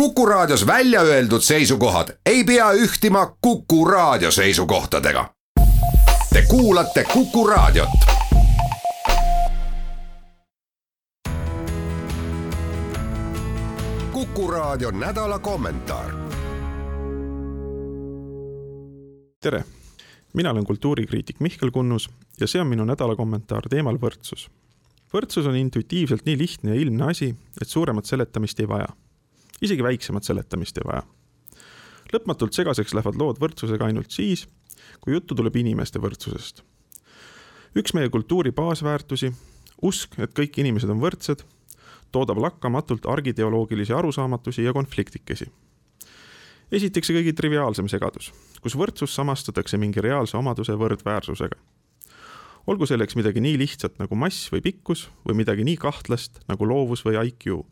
Kuku Raadios välja öeldud seisukohad ei pea ühtima Kuku Raadio seisukohtadega. Te kuulate Kuku Raadiot. kuku Raadio nädala kommentaar. tere, mina olen kultuurikriitik Mihkel Kunnus ja see on minu nädala kommentaar teemal võrdsus. võrdsus on intuitiivselt nii lihtne ja ilmne asi, et suuremat seletamist ei vaja isegi väiksemat seletamist ei vaja. lõpmatult segaseks lähevad lood võrdsusega ainult siis, kui juttu tuleb inimeste võrdsusest. üks meie kultuuri baasväärtusi, usk, et kõik inimesed on võrdsed, toodab lakkamatult argiteoloogilisi arusaamatusi ja konfliktikesi. esiteks see kõige triviaalsem segadus, kus võrdsus samastatakse mingi reaalse omaduse võrdväärsusega olgu selleks midagi nii lihtsat nagu mass või pikkus või midagi nii kahtlast nagu loovus või IQ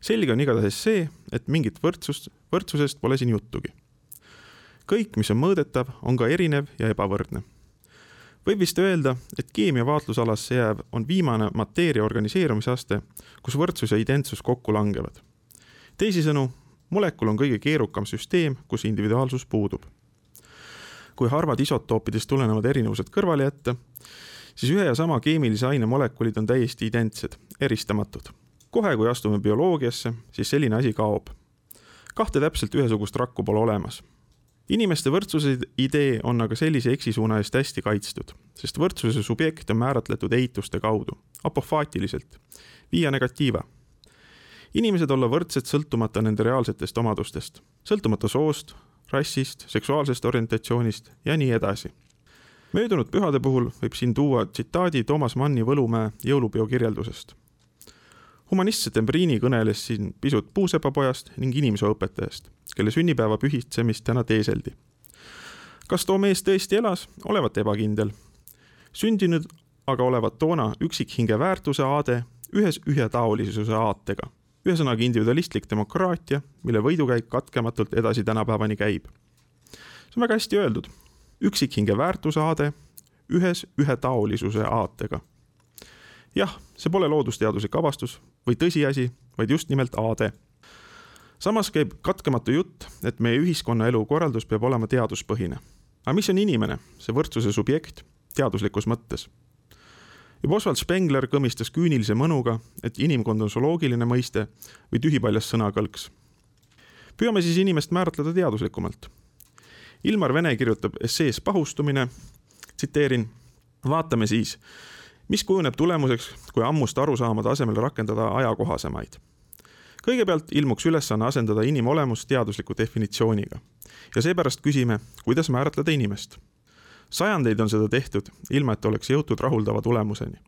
selge on igatahes see, et mingit võrdsust, võrdsusest pole siin juttugi. kõik, mis on mõõdetav, on ka erinev ja ebavõrdne. võib vist öelda, et keemia vaatlusalasse jääv on viimane mateeria organiseerumisaste, kus võrdsus ja identsus kokku langevad. teisisõnu, molekul on kõige keerukam süsteem, kus individuaalsus puudub. kui harvad isotoopidest tulenevad erinevused kõrvale jätta, siis ühe ja sama keemilise aine molekulid on täiesti identsed, eristamatud kohe, kui astume bioloogiasse, siis selline asi kaob. kahte täpselt ühesugust rakku pole olemas. inimeste võrdsuse idee on aga sellise eksisuuna eest hästi kaitstud, sest võrdsuse subjekt on määratletud eituste kaudu, apofaatiliselt, via negatiiva. inimesed olla võrdsed sõltumata nende reaalsetest omadustest, sõltumata soost, rassist, seksuaalsest orientatsioonist ja nii edasi möödunud pühade puhul võib siin tuua tsitaadi Toomas Manni Võlumäe jõulupeo kirjeldusest humanist Setembriini kõneles siin pisut puusepapojast ning inimeseõpetajast, kelle sünnipäeva pühitsemist täna teeseldi. kas too mees tõesti elas, olevat ebakindel. sündinud aga olevat toona üksikhinge väärtuse aade ühes ühetaolisuse aatega. ühesõnaga individualistlik demokraatia, mille võidukäik katkematult edasi tänapäevani käib. see on väga hästi öeldud. üksikhinge väärtuse aade ühes ühetaolisuse aatega jah, see pole loodusteaduslik avastus või tõsiasi, vaid just nimelt aade. samas käib katkematu jutt, et meie ühiskonnaelu korraldus peab olema teaduspõhine. aga mis on inimene, see võrdsuse subjekt, teaduslikus mõttes? juba Oswald Spengler kõmistas küünilise mõnuga, et inimkond on zooloogiline mõiste või tühipaljas sõnakõlks. püüame siis inimest määratleda teaduslikumalt. Ilmar Vene kirjutab essees Pahustumine, tsiteerin, vaatame siis, mis kujuneb tulemuseks, kui ammuste arusaamade asemel rakendada ajakohasemaid. kõigepealt ilmuks ülesanne asendada inimolemus teadusliku definitsiooniga ja seepärast küsime, kuidas määratleda inimest. sajandeid on seda tehtud, ilma et oleks jõutud rahuldava tulemuseni.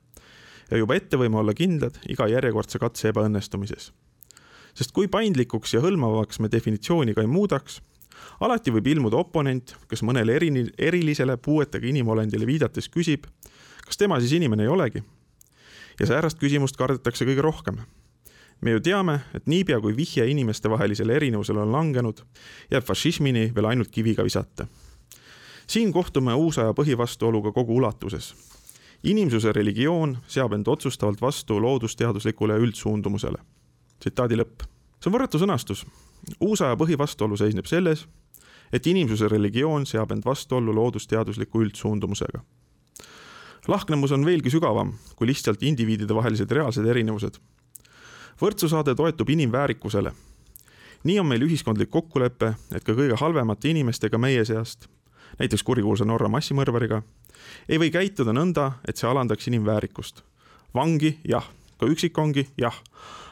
ja juba ette võime olla kindlad iga järjekordse katse ebaõnnestumises. sest kui paindlikuks ja hõlmavaks me definitsiooni ka ei muudaks, alati võib ilmuda oponent, kes mõnele erini, erilisele puuetega inimolendile viidates küsib, kas tema siis inimene ei olegi? ja säärast küsimust kardetakse kõige rohkem. me ju teame, et niipea kui vihje inimestevahelisele erinevusele on langenud, jääb fašismini veel ainult kiviga visata. siin kohtume uusaja põhivastuoluga kogu ulatuses. inimsuse religioon seab end otsustavalt vastu loodusteaduslikule üldsuundumusele. tsitaadi lõpp. see on võrratu sõnastus. uusaja põhivastuolu seisneb selles, et inimsuse religioon seab end vastuollu loodusteadusliku üldsuundumusega lahknemus on veelgi sügavam kui lihtsalt indiviidide vahelised reaalsed erinevused. võrdsusaade toetub inimväärikusele. nii on meil ühiskondlik kokkulepe, et ka kõige halvemate inimestega meie seast, näiteks kurikuulsa Norra massimõrvariga, ei või käituda nõnda, et see alandaks inimväärikust. vangi, jah, ka üksikvangi, jah,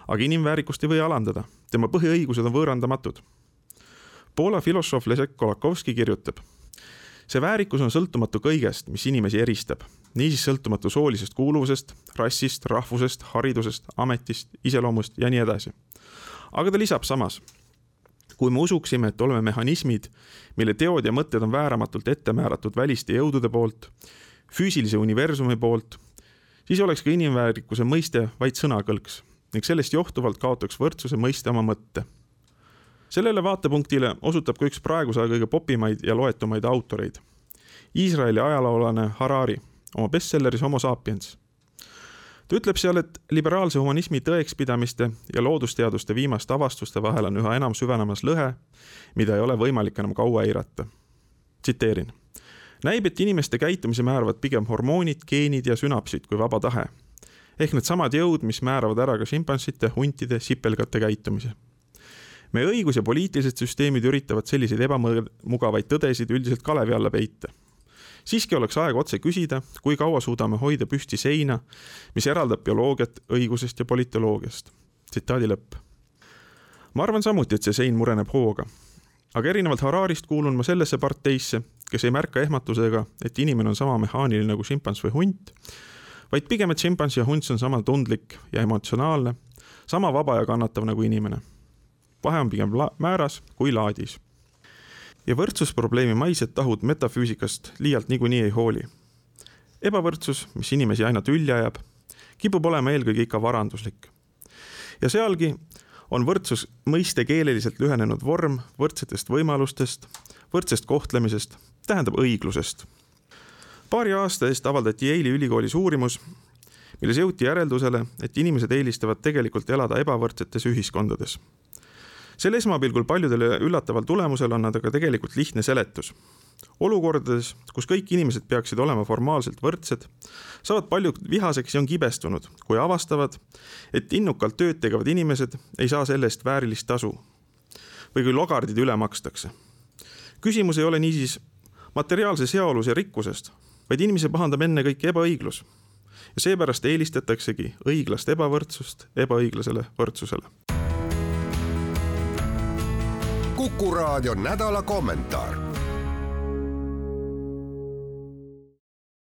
aga inimväärikust ei või alandada, tema põhiõigused on võõrandamatud. Poola filosoof Leszek Kolakowski kirjutab see väärikus on sõltumatu kõigest, mis inimesi eristab, niisiis sõltumatu soolisest kuuluvusest, rassist, rahvusest, haridusest, ametist, iseloomust ja nii edasi. aga ta lisab samas, kui me usuksime, et oleme mehhanismid, mille teod ja mõtted on vääramatult ette määratud väliste jõudude poolt, füüsilise universumi poolt, siis oleks ka inimväärikuse mõiste vaid sõnakõlks ning sellest johtuvalt kaotaks võrdsuse mõiste oma mõtte sellele vaatepunktile osutab ka üks praeguse aja kõige popimaid ja loetumaid autoreid. Iisraeli ajaloolane Harari oma bestselleris Homo sapiens. ta ütleb seal, et liberaalse humanismi tõekspidamiste ja loodusteaduste viimaste avastuste vahel on üha enam süvenemas lõhe, mida ei ole võimalik enam kaua eirata. tsiteerin. näib, et inimeste käitumise määravad pigem hormoonid, geenid ja sünapsid kui vaba tahe. ehk needsamad jõud, mis määravad ära ka šimpansite, huntide, sipelgate käitumise meie õigus- ja poliitilised süsteemid üritavad selliseid ebamugavaid tõdesid üldiselt kalevi alla peita siiski oleks aeg otse küsida, kui kaua suudame hoida püsti seina, mis eraldab bioloogiat õigusest ja politoloogiast. tsitaadi lõpp. ma arvan samuti, et see sein mureneb hooga. aga erinevalt Hararist kuulun ma sellesse parteisse, kes ei märka ehmatusega, et inimene on sama mehaaniline nagu šimpans või hunt, vaid pigem, et šimpans ja hunt on sama tundlik ja emotsionaalne, sama vaba ja kannatav nagu inimene. vahe on pigem määras kui laadis ja võrdsusprobleemi maised tahud metafüüsikast liialt niikuinii ei hooli. ebavõrdsus, mis inimesi aina tülli ajab, kipub olema eelkõige ikka varanduslik. ja sealgi on võrdsus mõiste keeleliselt lühenenud vorm võrdsetest võimalustest, võrdsest kohtlemisest, tähendab õiglusest. paari aasta eest avaldati Yale'i ülikoolis uurimus, milles jõuti järeldusele, et inimesed eelistavad tegelikult elada ebavõrdsetes ühiskondades sel esmapilgul paljudele üllataval tulemusel on nad aga tegelikult lihtne seletus. olukordades, kus kõik inimesed peaksid olema formaalselt võrdsed, saavad paljud vihaseks ja on kibestunud, kui avastavad, et innukalt tööd tegevad inimesed ei saa selle eest väärilist tasu. või kui logardid üle makstakse. küsimus ei ole niisiis materiaalses heaolus ja rikkusest, vaid inimesi pahandab ennekõike ebaõiglus ja seepärast eelistataksegi õiglast ebavõrdsust ebaõiglasele võrdsusele Kuku raadio nädala kommentaar